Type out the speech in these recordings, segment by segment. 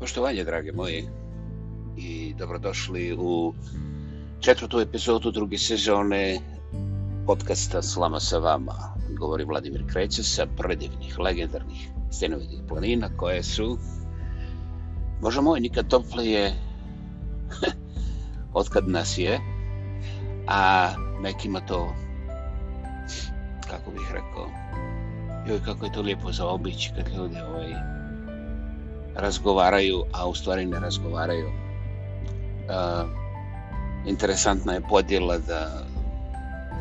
Poštovanje, drage moji, i dobrodošli u četvrtu epizodu druge sezone podcasta Slama sa vama. Govori Vladimir Kreća sa predivnih, legendarnih stenovitih planina koje su, možda moj, nikad toplije otkad nas je, a nekima to, kako bih rekao, joj, kako je to lijepo za obići kad ljudi ovaj, razgovaraju, a u stvari ne razgovaraju. Uh, interesantna je podjela da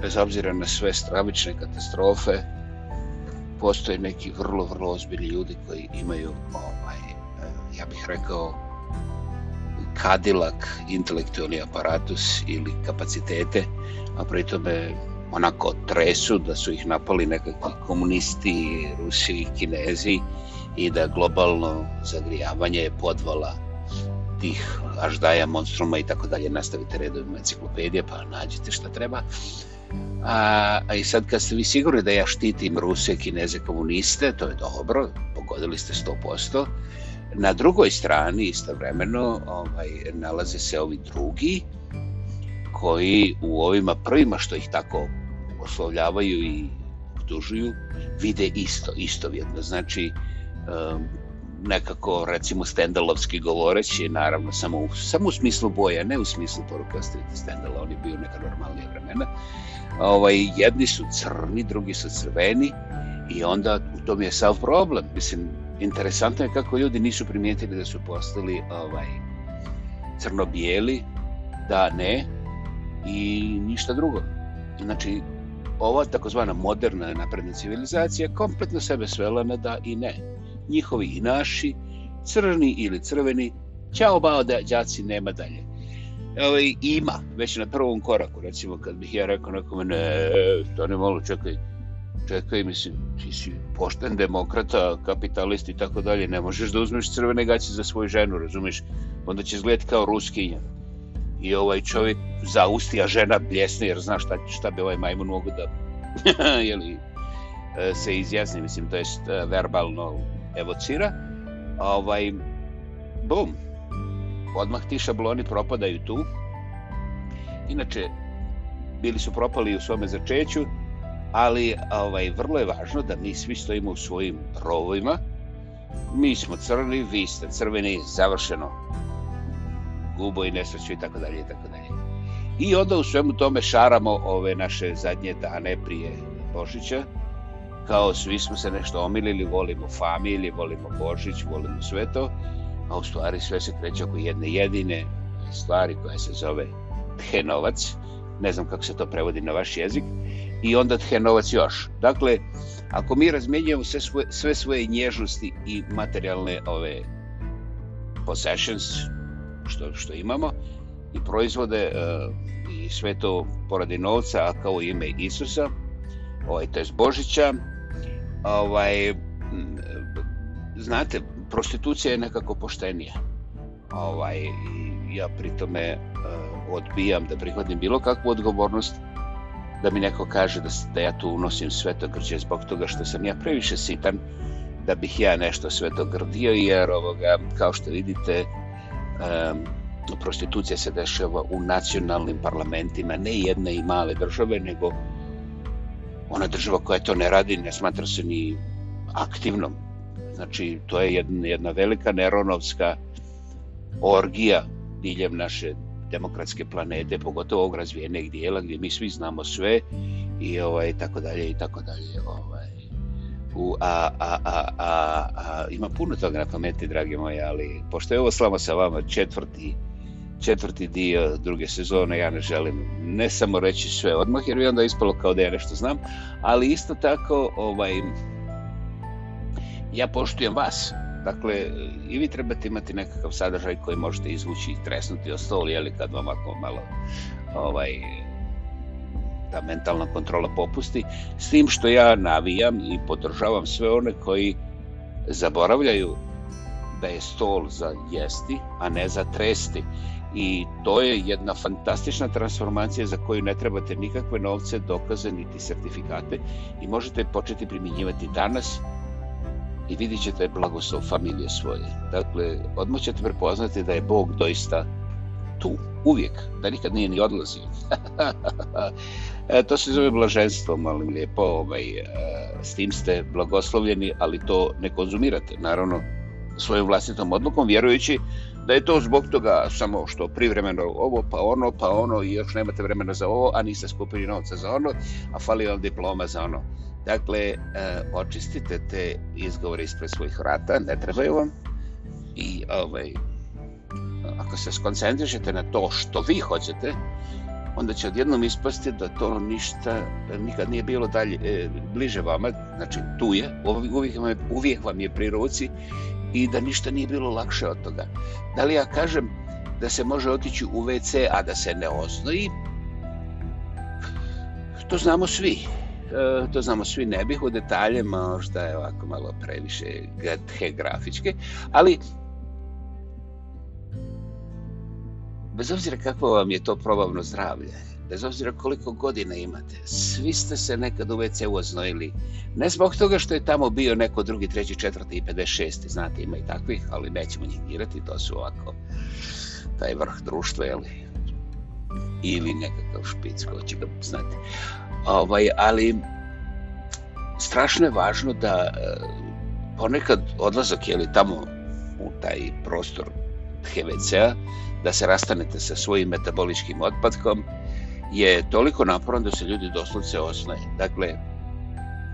bez obzira na sve stravične katastrofe postoje neki vrlo, vrlo ozbiljni ljudi koji imaju ovaj, ja bih rekao kadilak, intelektualni aparatus ili kapacitete, a pri tome onako tresu da su ih napali nekakvi komunisti, Rusi i Kinezi i da globalno zagrijavanje je podvala tih aždaja, monstruma i tako dalje. Nastavite redovima enciklopedije pa nađite šta treba. A, a i sad kad ste vi sigurni da ja štitim Ruse, Kineze, komuniste, to je dobro, pogodili ste 100%. Na drugoj strani istovremeno ovaj, nalaze se ovi drugi koji u ovima prvima što ih tako oslovljavaju i optužuju vide isto, istovjetno. Znači, um, nekako, recimo, stendalovski govoreći, naravno, samo u, samo u smislu boja, ne u smislu poruka Stendala, stendala, oni bio neka normalnija vremena. Ovaj, jedni su crni, drugi su crveni i onda u tom je sav problem. Mislim, interesantno je kako ljudi nisu primijetili da su postali ovaj, crno-bijeli, da ne, i ništa drugo. Znači, ova takozvana moderna napredna civilizacija kompletno sebe svela na da i ne. Njihovi i naši, crni ili crveni, ćao bao da đaci nema dalje. Evo ima, već na prvom koraku, recimo kad bih ja rekao nekome, ne, to ne malo, čekaj, čekaj, mislim, ti si pošten demokrata, kapitalist i tako dalje, ne možeš da uzmeš crvene gaće za svoju ženu, razumiješ? Onda će izgledati kao ruskinja. I ovaj čovjek zausti, a žena bljesne, jer zna šta, šta bi ovaj majmun mogu da jeli, e, se izjasni, mislim, to jest e, verbalno evocira. Ovaj, bum, odmah ti šabloni propadaju tu. Inače, bili su propali u svome začeću, ali ovaj vrlo je važno da mi svi stojimo u svojim rovovima. Mi smo crni, vi ste crveni, završeno. Gubo i nesreću i tako dalje i tako dalje. I onda u svemu tome šaramo ove naše zadnje dane prije Božića. Kao svi smo se nešto omilili, volimo familije, volimo Božić, volimo sve to. A u stvari sve se kreće oko jedne jedine stvari koja se zove Tchenovac. Ne znam kako se to prevodi na vaš jezik i onda Tchenovac još. Dakle, ako mi razmjenjujemo sve svoje, sve svoje nježnosti i materijalne ove possessions što, što imamo i proizvode e, i sve to poradi novca, a kao ime Isusa, ovaj, to je Božića, ovaj, znate, prostitucija je nekako poštenija. Ovaj, ja pritome uh, e, odbijam da prihvatim bilo kakvu odgovornost da mi neko kaže da, da ja tu unosim sve grđe zbog toga što sam ja previše sitan da bih ja nešto sveto grdio jer ovoga, kao što vidite prostitucija se dešava u nacionalnim parlamentima ne jedne i male države nego ona država koja to ne radi ne smatra se ni aktivnom znači to je jedna, jedna velika neronovska orgija diljem naše demokratske planete, pogotovo ovog razvijenih dijela gdje mi svi znamo sve i ovaj tako dalje i tako dalje. Ovaj. U, a, a, a, a, a, ima puno toga na pameti, dragi moji, ali pošto je ovo slamo sa vama četvrti, četvrti dio druge sezone, ja ne želim ne samo reći sve odmah, jer bi onda ispalo kao da ja nešto znam, ali isto tako ovaj, ja poštujem vas, Dakle, i vi trebate imati nekakav sadržaj koji možete izvući i tresnuti o stol, jeli kad vam ako malo ovaj, ta mentalna kontrola popusti. S tim što ja navijam i podržavam sve one koji zaboravljaju da je stol za jesti, a ne za tresti. I to je jedna fantastična transformacija za koju ne trebate nikakve novce, dokaze, niti sertifikate i možete početi primjenjivati danas i vidit ćete blagoslov familije svoje. Dakle, odmah ćete prepoznati da je Bog doista tu, uvijek, da nikad nije ni odlazio. e, to se zove blaženstvo, molim lijepo, ovaj, e, s tim ste blagoslovljeni, ali to ne konzumirate, naravno, svojom vlastitom odlukom, vjerujući da je to zbog toga samo što privremeno ovo, pa ono, pa ono, i još nemate vremena za ovo, a niste skupili novca za ono, a fali vam diploma za ono. Dakle, e, očistite te izgovore ispred svojih vrata, ne trebaju vam, i ovaj, ako se skoncentrišete na to što vi hoćete, onda će odjednom ispasti da to ništa nikad nije bilo dalje, e, bliže vama, znači tu je, uvijek vam je, uvijek vam je pri ruci i da ništa nije bilo lakše od toga. Da li ja kažem da se može otići u WC, a da se ne oznoji? To znamo svi. E, to znamo svi, ne bih u detalje, možda je ovako malo previše grafičke, ali bez obzira kako vam je to probavno zdravlje, bez obzira koliko godina imate, svi ste se nekad u WC oznojili. Ne zbog toga što je tamo bio neko drugi, treći, četvrti i 56. Znate, ima i takvih, ali nećemo njih dirati, to su ovako taj vrh društva, jel? Ili nekakav špic, ko će ga znati. Ovaj, ali strašno je važno da eh, ponekad odlazak, jel, tamo u taj prostor HVC-a, da se rastanete sa svojim metaboličkim otpadkom, je toliko naporan da se ljudi doslovce osnoje. Dakle,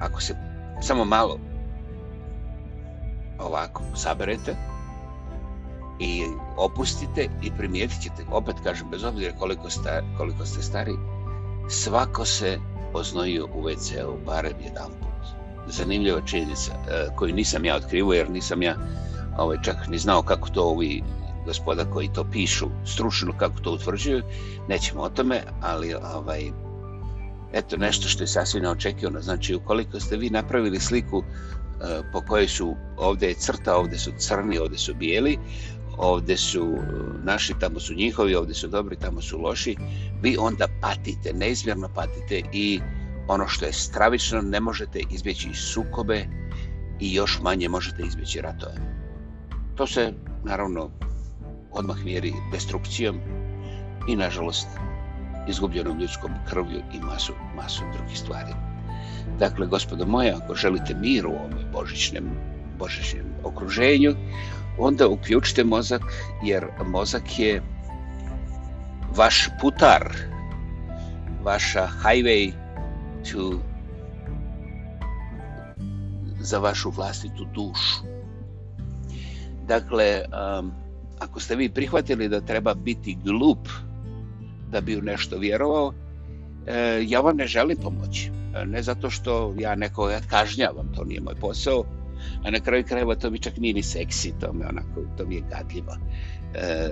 ako se samo malo ovako saberete i opustite i primijetit ćete, opet kažem, bez obzira koliko, sta, koliko ste stari, svako se oznojio u WC-u barem jedan put. Zanimljiva činjenica e, koju nisam ja otkrivo jer nisam ja ovaj, čak ni znao kako to ovi gospoda koji to pišu stručno kako to utvrđuju, nećemo o tome, ali ovaj, eto nešto što je sasvim neočekivano. Znači, ukoliko ste vi napravili sliku eh, po kojoj su, ovdje je crta, ovdje su crni, ovdje su bijeli, ovdje su eh, naši, tamo su njihovi, ovdje su dobri, tamo su loši, vi onda patite, neizmjerno patite i ono što je stravično, ne možete izbjeći sukobe i još manje možete izbjeći ratove. To se, naravno, odmah mjeri destrukcijom i, nažalost, izgubljenom ljudskom krvlju i masu, masu drugih stvari. Dakle, gospodo moja, ako želite mir u ovom božićnem, božićnem okruženju, onda uključite mozak, jer mozak je vaš putar, vaša highway to za vašu vlastitu dušu. Dakle, um, ako ste vi prihvatili da treba biti glup da bi u nešto vjerovao, e, ja vam ne želim pomoći. E, ne zato što ja nekoga kažnjavam, to nije moj posao, a na kraju krajeva to mi čak nije ni seksi, to mi, onako, to mi je gadljivo. E,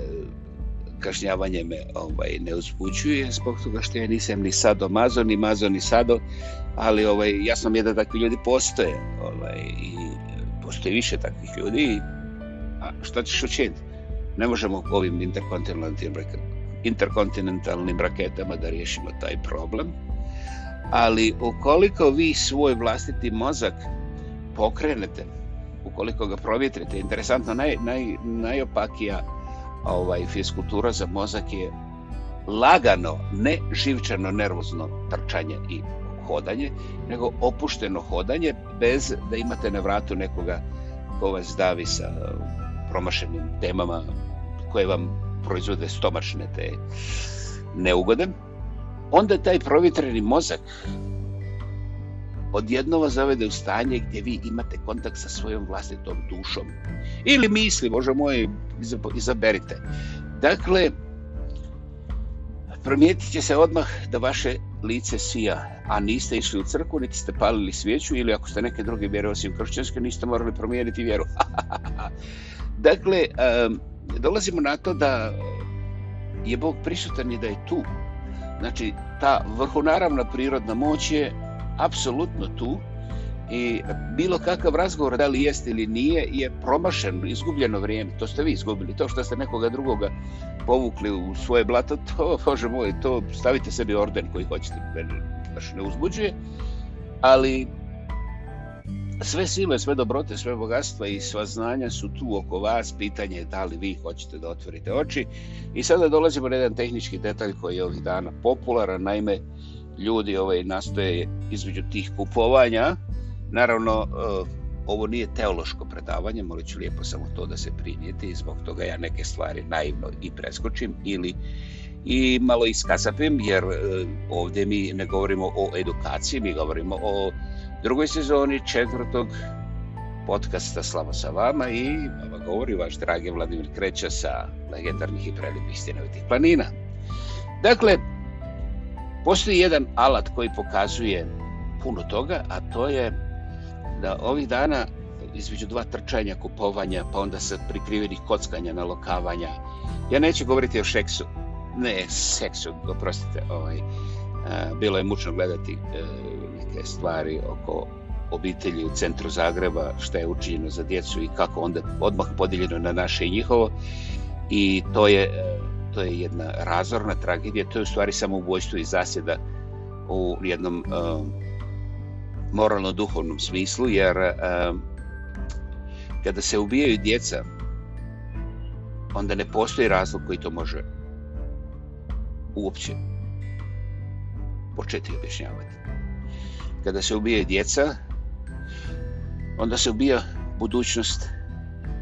kažnjavanje me ovaj, ne uzbuđuje zbog toga što ja nisam ni sado mazo, ni mazo, ni sado, ali ovaj, ja sam jedan takvi ljudi postoje ovaj, i postoji više takvih ljudi a šta ćeš učiniti? Ne možemo ovim interkontinentalnim, interkontinentalnim raketama da riješimo taj problem. Ali ukoliko vi svoj vlastiti mozak pokrenete, ukoliko ga provjetrite, interesantno, naj, naj, najopakija ovaj, fiskultura za mozak je lagano, ne živčano, nervozno trčanje i hodanje, nego opušteno hodanje bez da imate na vratu nekoga ko vas davi sa promašenim temama koje vam proizvode stomačne te neugode, onda taj provitreni mozak odjedno vas zavede u stanje gdje vi imate kontakt sa svojom vlastitom dušom. Ili misli, Bože moj, izaberite. Dakle, promijetit će se odmah da vaše lice sija, a niste išli u crku, niti ste palili svijeću, ili ako ste neke druge vjere osim kršćanske, niste morali promijeniti vjeru. dakle, um, dolazimo na to da je Bog prisutan i da je tu. Znači, ta vrhunaravna prirodna moć je apsolutno tu i bilo kakav razgovor, da li jeste ili nije, je promašen, izgubljeno vrijeme. To ste vi izgubili. To što ste nekoga drugoga povukli u svoje blato, to, bože moj, to stavite sebi orden koji hoćete, baš ne uzbuđuje. Ali sve sile, sve dobrote, sve bogatstva i sva znanja su tu oko vas. Pitanje je da li vi hoćete da otvorite oči. I sada dolazimo na jedan tehnički detalj koji je ovih dana popularan. Naime, ljudi ovaj, nastoje između tih kupovanja. Naravno, eh, ovo nije teološko predavanje, molit ću lijepo samo to da se primijeti i zbog toga ja neke stvari naivno i preskočim ili i malo iskasapim, jer eh, ovdje mi ne govorimo o edukaciji, mi govorimo o drugoj sezoni četvrtog podcasta Slava sa vama i vama govori vaš dragi Vladimir Kreća sa legendarnih i prelipih stjenovitih planina. Dakle, postoji jedan alat koji pokazuje puno toga, a to je da ovih dana između dva trčanja, kupovanja, pa onda sa prikrivenih kockanja, nalokavanja, ja neću govoriti o šeksu, ne seksu, oprostite, ovaj, a, bilo je mučno gledati e, neke stvari oko obitelji u centru Zagreba, šta je učinjeno za djecu i kako onda odmah podijeljeno na naše i njihovo. I to je, to je jedna razorna tragedija, to je u stvari samo ubojstvo i zasjeda u jednom uh, moralno-duhovnom smislu, jer uh, kada se ubijaju djeca, onda ne postoji razlog koji to može uopće početi objašnjavati kada se ubije djeca, onda se ubija budućnost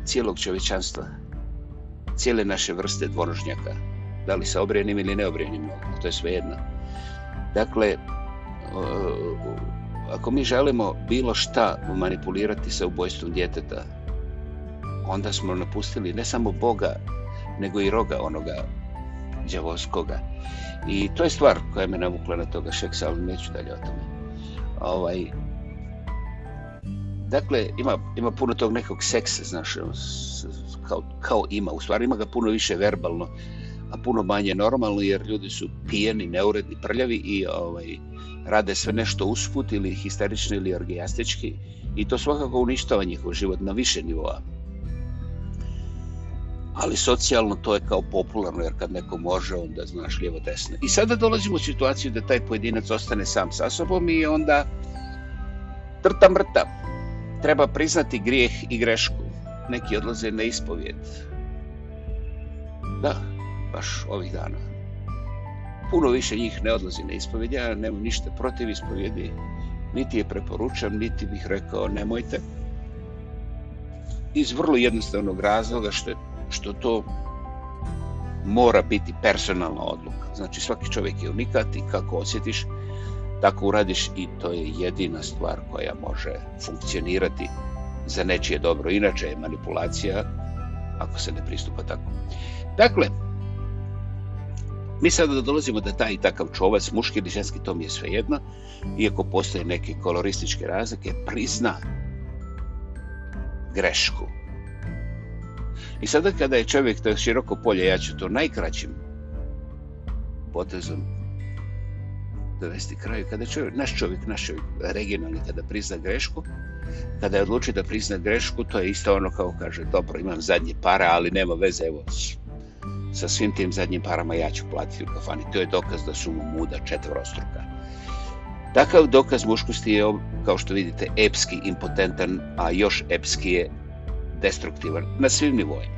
cijelog čovječanstva, cijele naše vrste dvorožnjaka, da li sa obrijenim ili neobrijenim to je sve jedno. Dakle, ako mi želimo bilo šta manipulirati sa ubojstvom djeteta, onda smo napustili ne samo Boga, nego i roga onoga djavoskoga. I to je stvar koja me navukla na toga šeksa, ali neću dalje o tome ovaj dakle ima ima puno tog nekog seksa znaš kao kao ima u stvari ima ga puno više verbalno a puno manje normalno jer ljudi su pijeni neuredni prljavi i ovaj rade sve nešto usput ili histerično ili orgijastički i to svakako uništava njihov život na više nivoa ali socijalno to je kao popularno jer kad neko može onda znaš lijevo desno. I sada dolazimo u situaciju da taj pojedinac ostane sam sa sobom i onda trta mrta. Treba priznati grijeh i grešku. Neki odlaze na ispovjed. Da baš ovih dana. Puno više njih ne odlazi na ispovjed. Ja nemam ništa protiv ispovjedi. Niti je preporučam niti bih rekao nemojte. Iz vrlo jednostavnog razloga što je što to mora biti personalna odluka. Znači svaki čovjek je unikat i kako osjetiš, tako uradiš i to je jedina stvar koja može funkcionirati za nečije dobro. Inače je manipulacija ako se ne pristupa tako. Dakle, mi sada dolazimo da taj i takav čovac, muški ili ženski, to mi je sve jedno, iako postoje neke kolorističke razlike, prizna grešku I sada kada je čovjek to široko polje, ja ću to najkraćim potezom dovesti kraju. Kada čovjek, naš čovjek, naš čovjek, regionalni, kada prizna grešku, kada je odlučio da prizna grešku, to je isto ono kao kaže, dobro, imam zadnje para, ali nema veze, evo, sa svim tim zadnjim parama ja ću platiti u kafani. To je dokaz da su mu muda četvrostruka. Takav dokaz muškosti je, kao što vidite, epski, impotentan, a još epski je destruktivan na svim nivoima.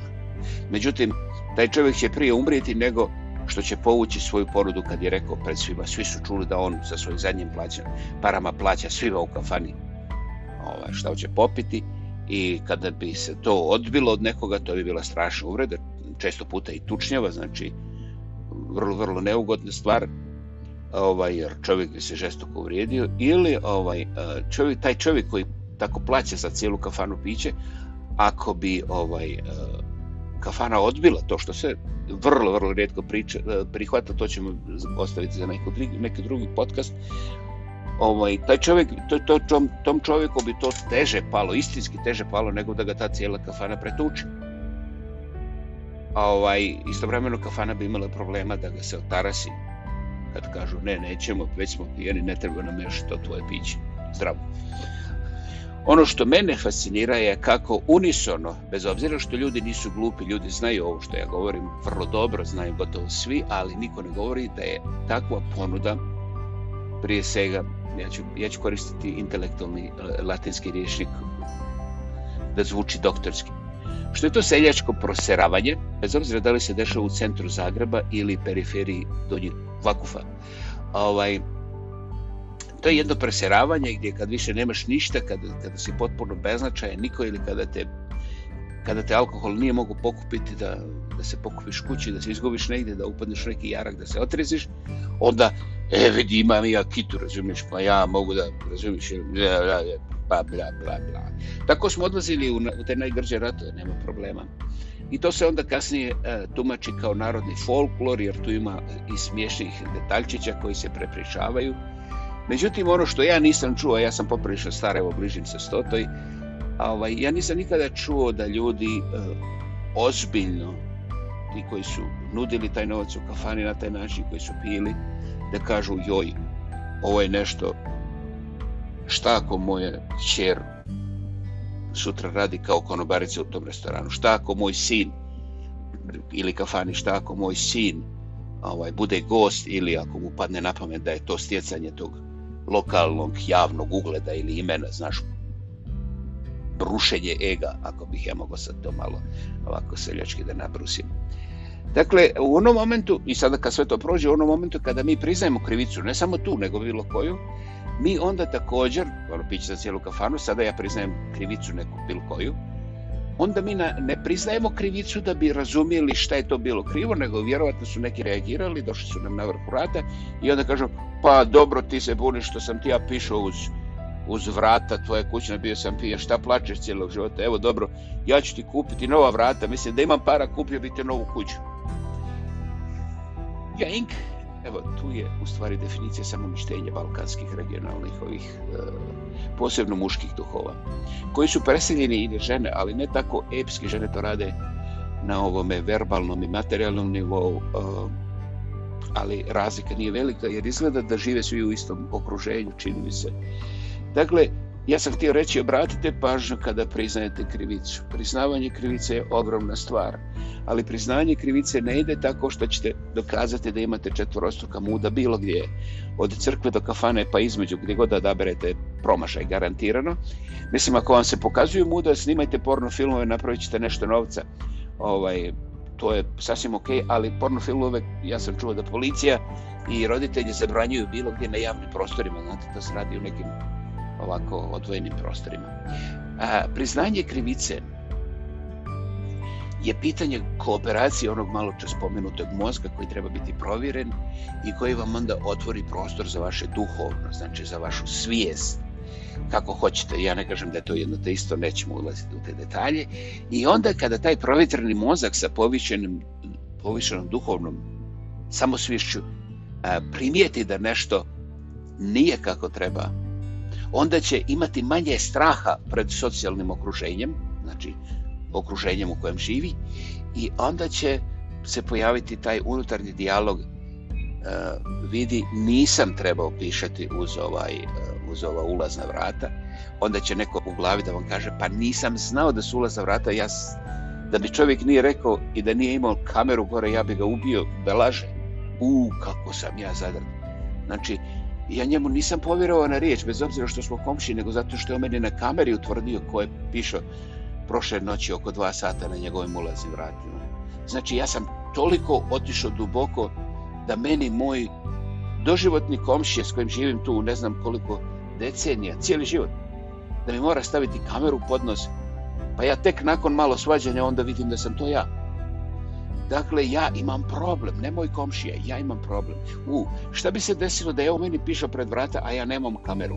Međutim, taj čovjek će prije umrijeti nego što će povući svoju porudu kad je rekao pred svima. Svi su čuli da on sa svojim zadnjim plaća, parama plaća svima u kafani. Ovaj, šta će popiti i kada bi se to odbilo od nekoga, to bi bila strašna uvreda, često puta i tučnjava, znači vrlo, vrlo neugodna stvar, ovaj, jer čovjek bi se žestoko uvrijedio, ili ovaj, eh, čovjek, taj čovjek koji tako plaća za cijelu kafanu piće, ako bi ovaj eh, kafana odbila to što se vrlo, vrlo redko priča, e, prihvata, to ćemo ostaviti za neko, neki drugi podcast, ovaj, taj čovjek, to, to, tom, tom čovjeku bi to teže palo, istinski teže palo, nego da ga ta cijela kafana pretuče. A ovaj, istovremeno kafana bi imala problema da ga se otarasi, kad kažu ne, nećemo, već smo pijeni, ne treba nam još to tvoje piće. Zdravo. Ono što mene fascinira je kako unisono, bez obzira što ljudi nisu glupi, ljudi znaju ovo što ja govorim, vrlo dobro znaju gotovo svi, ali niko ne govori da je takva ponuda prije svega ja ću, ja ću koristiti intelektualni e, latinski rječnik da zvuči doktorski. Što je to seljačko proseravanje, bez obzira da li se dešava u centru Zagreba ili periferiji Donjeg Vakufa. Ovaj, to je jedno preseravanje gdje kad više nemaš ništa, kada, kada si potpuno beznačajan, niko ili kada te kada te alkohol nije mogu pokupiti da, da se pokupiš kući, da se izgubiš negdje, da upadneš neki jarak, da se otreziš, onda, e, vidi, imam ja kitu, razumiješ, pa ja mogu da, razumiješ, bla, bla, bla, pa bla, bla, bla. Tako smo odlazili u, u te najgrđe ratove, nema problema. I to se onda kasnije e, tumači kao narodni folklor, jer tu ima i smiješnih detaljčića koji se prepričavaju. Međutim, ono što ja nisam čuo, ja sam poprilično star, evo bližim se stotoj, ovaj, ja nisam nikada čuo da ljudi uh, ozbiljno, ti koji su nudili taj novac u kafani na taj način, koji su pili, da kažu joj, ovo je nešto, šta ako moje čer sutra radi kao konobarica u tom restoranu, šta ako moj sin ili kafani, šta ako moj sin ovaj, bude gost ili ako mu padne na pamet da je to stjecanje tog lokalnog javnog ugleda ili imena, znaš, brušenje ega, ako bih ja mogao sad to malo ovako seljački da nabrusim. Dakle, u onom momentu, i sada kad sve to prođe, u onom momentu kada mi priznajemo krivicu, ne samo tu, nego bilo koju, mi onda također, ono piće za cijelu kafanu, sada ja priznajem krivicu neku bilo koju, onda mi na, ne priznajemo krivicu da bi razumijeli šta je to bilo krivo, nego vjerovatno su neki reagirali, došli su nam na vrhu rata i onda kažu, pa dobro ti se buniš što sam ti ja pišao uz uz vrata tvoje kućne, bio sam pijen, šta plačeš cijelog života, evo dobro, ja ću ti kupiti nova vrata, mislim da imam para, kupio bi te novu kuću. Ja, Ink, evo, tu je u stvari definicija samomištenja balkanskih regionalnih ovih e, posebno muških duhova, koji su preseljeni i žene, ali ne tako epski žene to rade na ovome verbalnom i materijalnom nivou, e, ali razlika nije velika, jer izgleda da žive svi u istom okruženju, čini mi se. Dakle, ja sam htio reći, obratite pažnju kada priznajete krivicu. Priznavanje krivice je ogromna stvar, ali priznanje krivice ne ide tako što ćete dokazati da imate četvorostruka muda bilo gdje, od crkve do kafane pa između gdje god da odaberete promašaj garantirano. Mislim, ako vam se pokazuju muda, snimajte porno filmove, napravit ćete nešto novca. Ovaj, to je sasvim ok, ali porno filmove, ja sam čuo da policija i roditelji zabranjuju bilo gdje na javnim prostorima, znate, to se radi u nekim ovako odvojenim prostorima. A, priznanje krivice je pitanje kooperacije onog malo čas spomenutog mozga koji treba biti provjeren i koji vam onda otvori prostor za vaše duhovno, znači za vašu svijest, kako hoćete. Ja ne kažem da je to jedno te isto, nećemo ulaziti u te detalje. I onda kada taj provjetreni mozak sa povišenim, povišenom duhovnom samosvišću primijeti da nešto nije kako treba, onda će imati manje straha pred socijalnim okruženjem, znači okruženjem u kojem živi, i onda će se pojaviti taj unutarnji dijalog uh, vidi nisam trebao pišati uz ovaj uh, uz ova ulazna vrata onda će neko u glavi da vam kaže pa nisam znao da su ulazna vrata ja da bi čovjek nije rekao i da nije imao kameru gore ja bi ga ubio da laže. U kako sam ja zadrt. Znači ja njemu nisam povjerovao na riječ, bez obzira što smo komši, nego zato što je on meni na kameri utvrdio ko je pišao prošle noći oko dva sata na njegovim ulazim vratima. Znači, ja sam toliko otišao duboko da meni moj doživotni komšije s kojim živim tu, ne znam koliko decenija, cijeli život, da mi mora staviti kameru pod nos, pa ja tek nakon malo svađanja onda vidim da sam to ja. Dakle, ja imam problem, ne moj komšija, ja imam problem. U, šta bi se desilo da je ovo meni pišao pred vrata, a ja nemam kameru?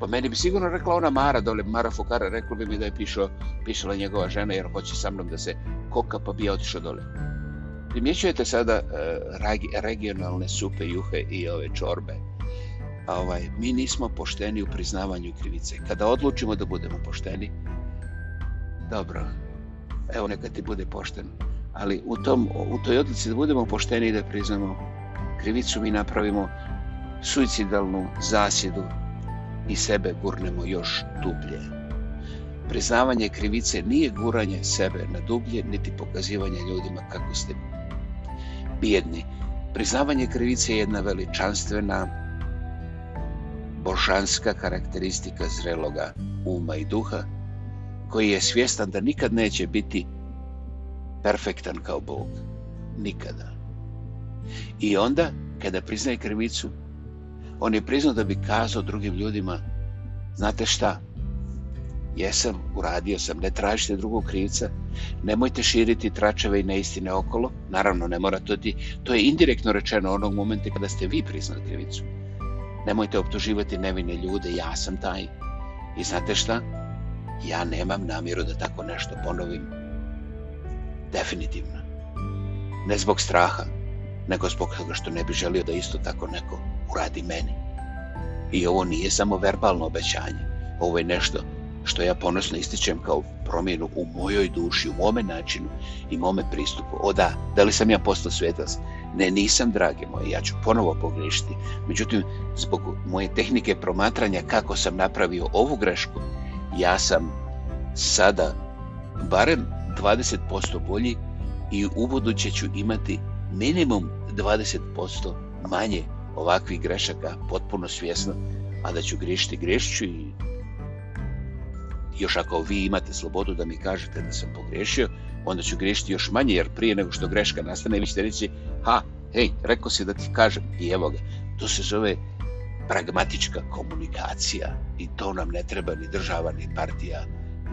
Pa meni bi sigurno rekla ona Mara dole, Mara Fukara, rekla bi mi da je pišao, pišala njegova žena jer hoće sa mnom da se koka, pa bi ja otišao dole. Primjećujete sada uh, regionalne supe, juhe i ove čorbe. A Ovaj, mi nismo pošteni u priznavanju krivice. Kada odlučimo da budemo pošteni, dobro, evo neka ti bude pošten. Ali u, tom, u toj odlici da budemo pošteni i da priznamo krivicu, mi napravimo suicidalnu zasjedu i sebe gurnemo još dublje. Priznavanje krivice nije guranje sebe na dublje, niti pokazivanje ljudima kako ste bijedni. Priznavanje krivice je jedna veličanstvena božanska karakteristika zreloga uma i duha, koji je svjestan da nikad neće biti perfektan kao Bog. Nikada. I onda, kada priznaje krivicu, on je priznao da bi kazao drugim ljudima, znate šta, jesam, uradio sam, ne tražite drugog krivca, nemojte širiti tračeve i neistine okolo, naravno ne mora to ti, to je indirektno rečeno onog momenta kada ste vi priznali krivicu. Nemojte optuživati nevine ljude, ja sam taj. I znate šta? Ja nemam namjeru da tako nešto ponovim. Definitivno. Ne zbog straha, nego zbog toga što ne bi želio da isto tako neko uradi meni. I ovo nije samo verbalno obećanje. Ovo je nešto što ja ponosno ističem kao promjenu u mojoj duši, u mome načinu i mome pristupu. O da, da li sam ja postao svetac? Ne, nisam, drage moje, ja ću ponovo pogrešiti. Međutim, zbog moje tehnike promatranja kako sam napravio ovu grešku, ja sam sada barem 20% bolji i u buduće ću imati minimum 20% manje ovakvih grešaka, potpuno svjesno, a da ću grešiti, grešću i još ako vi imate slobodu da mi kažete da sam pogrešio, onda ću grešiti još manje, jer prije nego što greška nastane, vi ćete reći, ha, hej, rekao si da ti kažem, i evo ga, to se zove pragmatička komunikacija. I to nam ne treba ni država, ni partija,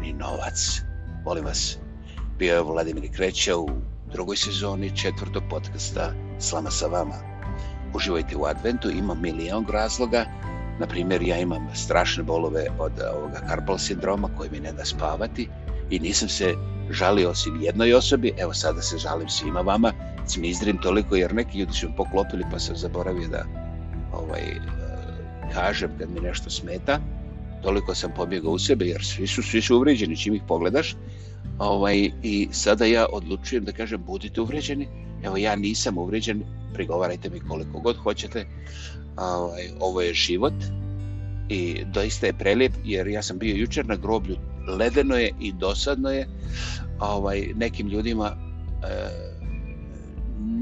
ni novac. Molim vas, bio je Vladimir Kreća u drugoj sezoni četvrtog podcasta Slama sa vama. Uživajte u adventu, ima milijon razloga, Na primjer, ja imam strašne bolove od eh, ovoga karpal sindroma koji mi ne da spavati i nisam se žalio osim jednoj osobi, evo sada se žalim svima vama, cmizdrim toliko jer neki ljudi su mi poklopili pa sam zaboravio da ovaj, kažem kad mi nešto smeta, toliko sam pobjegao u sebe jer svi su, svi su uvređeni čim ih pogledaš. Ovaj, i sada ja odlučujem da kažem budite uvređeni, evo ja nisam uvređen, prigovarajte mi koliko god hoćete, ovaj, ovo je život i doista je prelijep jer ja sam bio jučer na groblju ledeno je i dosadno je. Ovaj, nekim ljudima e,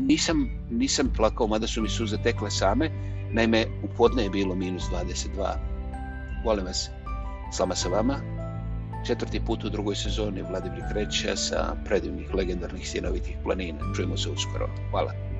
nisam, nisam plakao mada su mi suze tekle same naime u podne je bilo minus 22 volim vas. Slama sa vama. Četvrti put u drugoj sezoni Vladimir Kreća sa predivnih legendarnih sinovitih planina. Čujemo se uskoro. Hvala.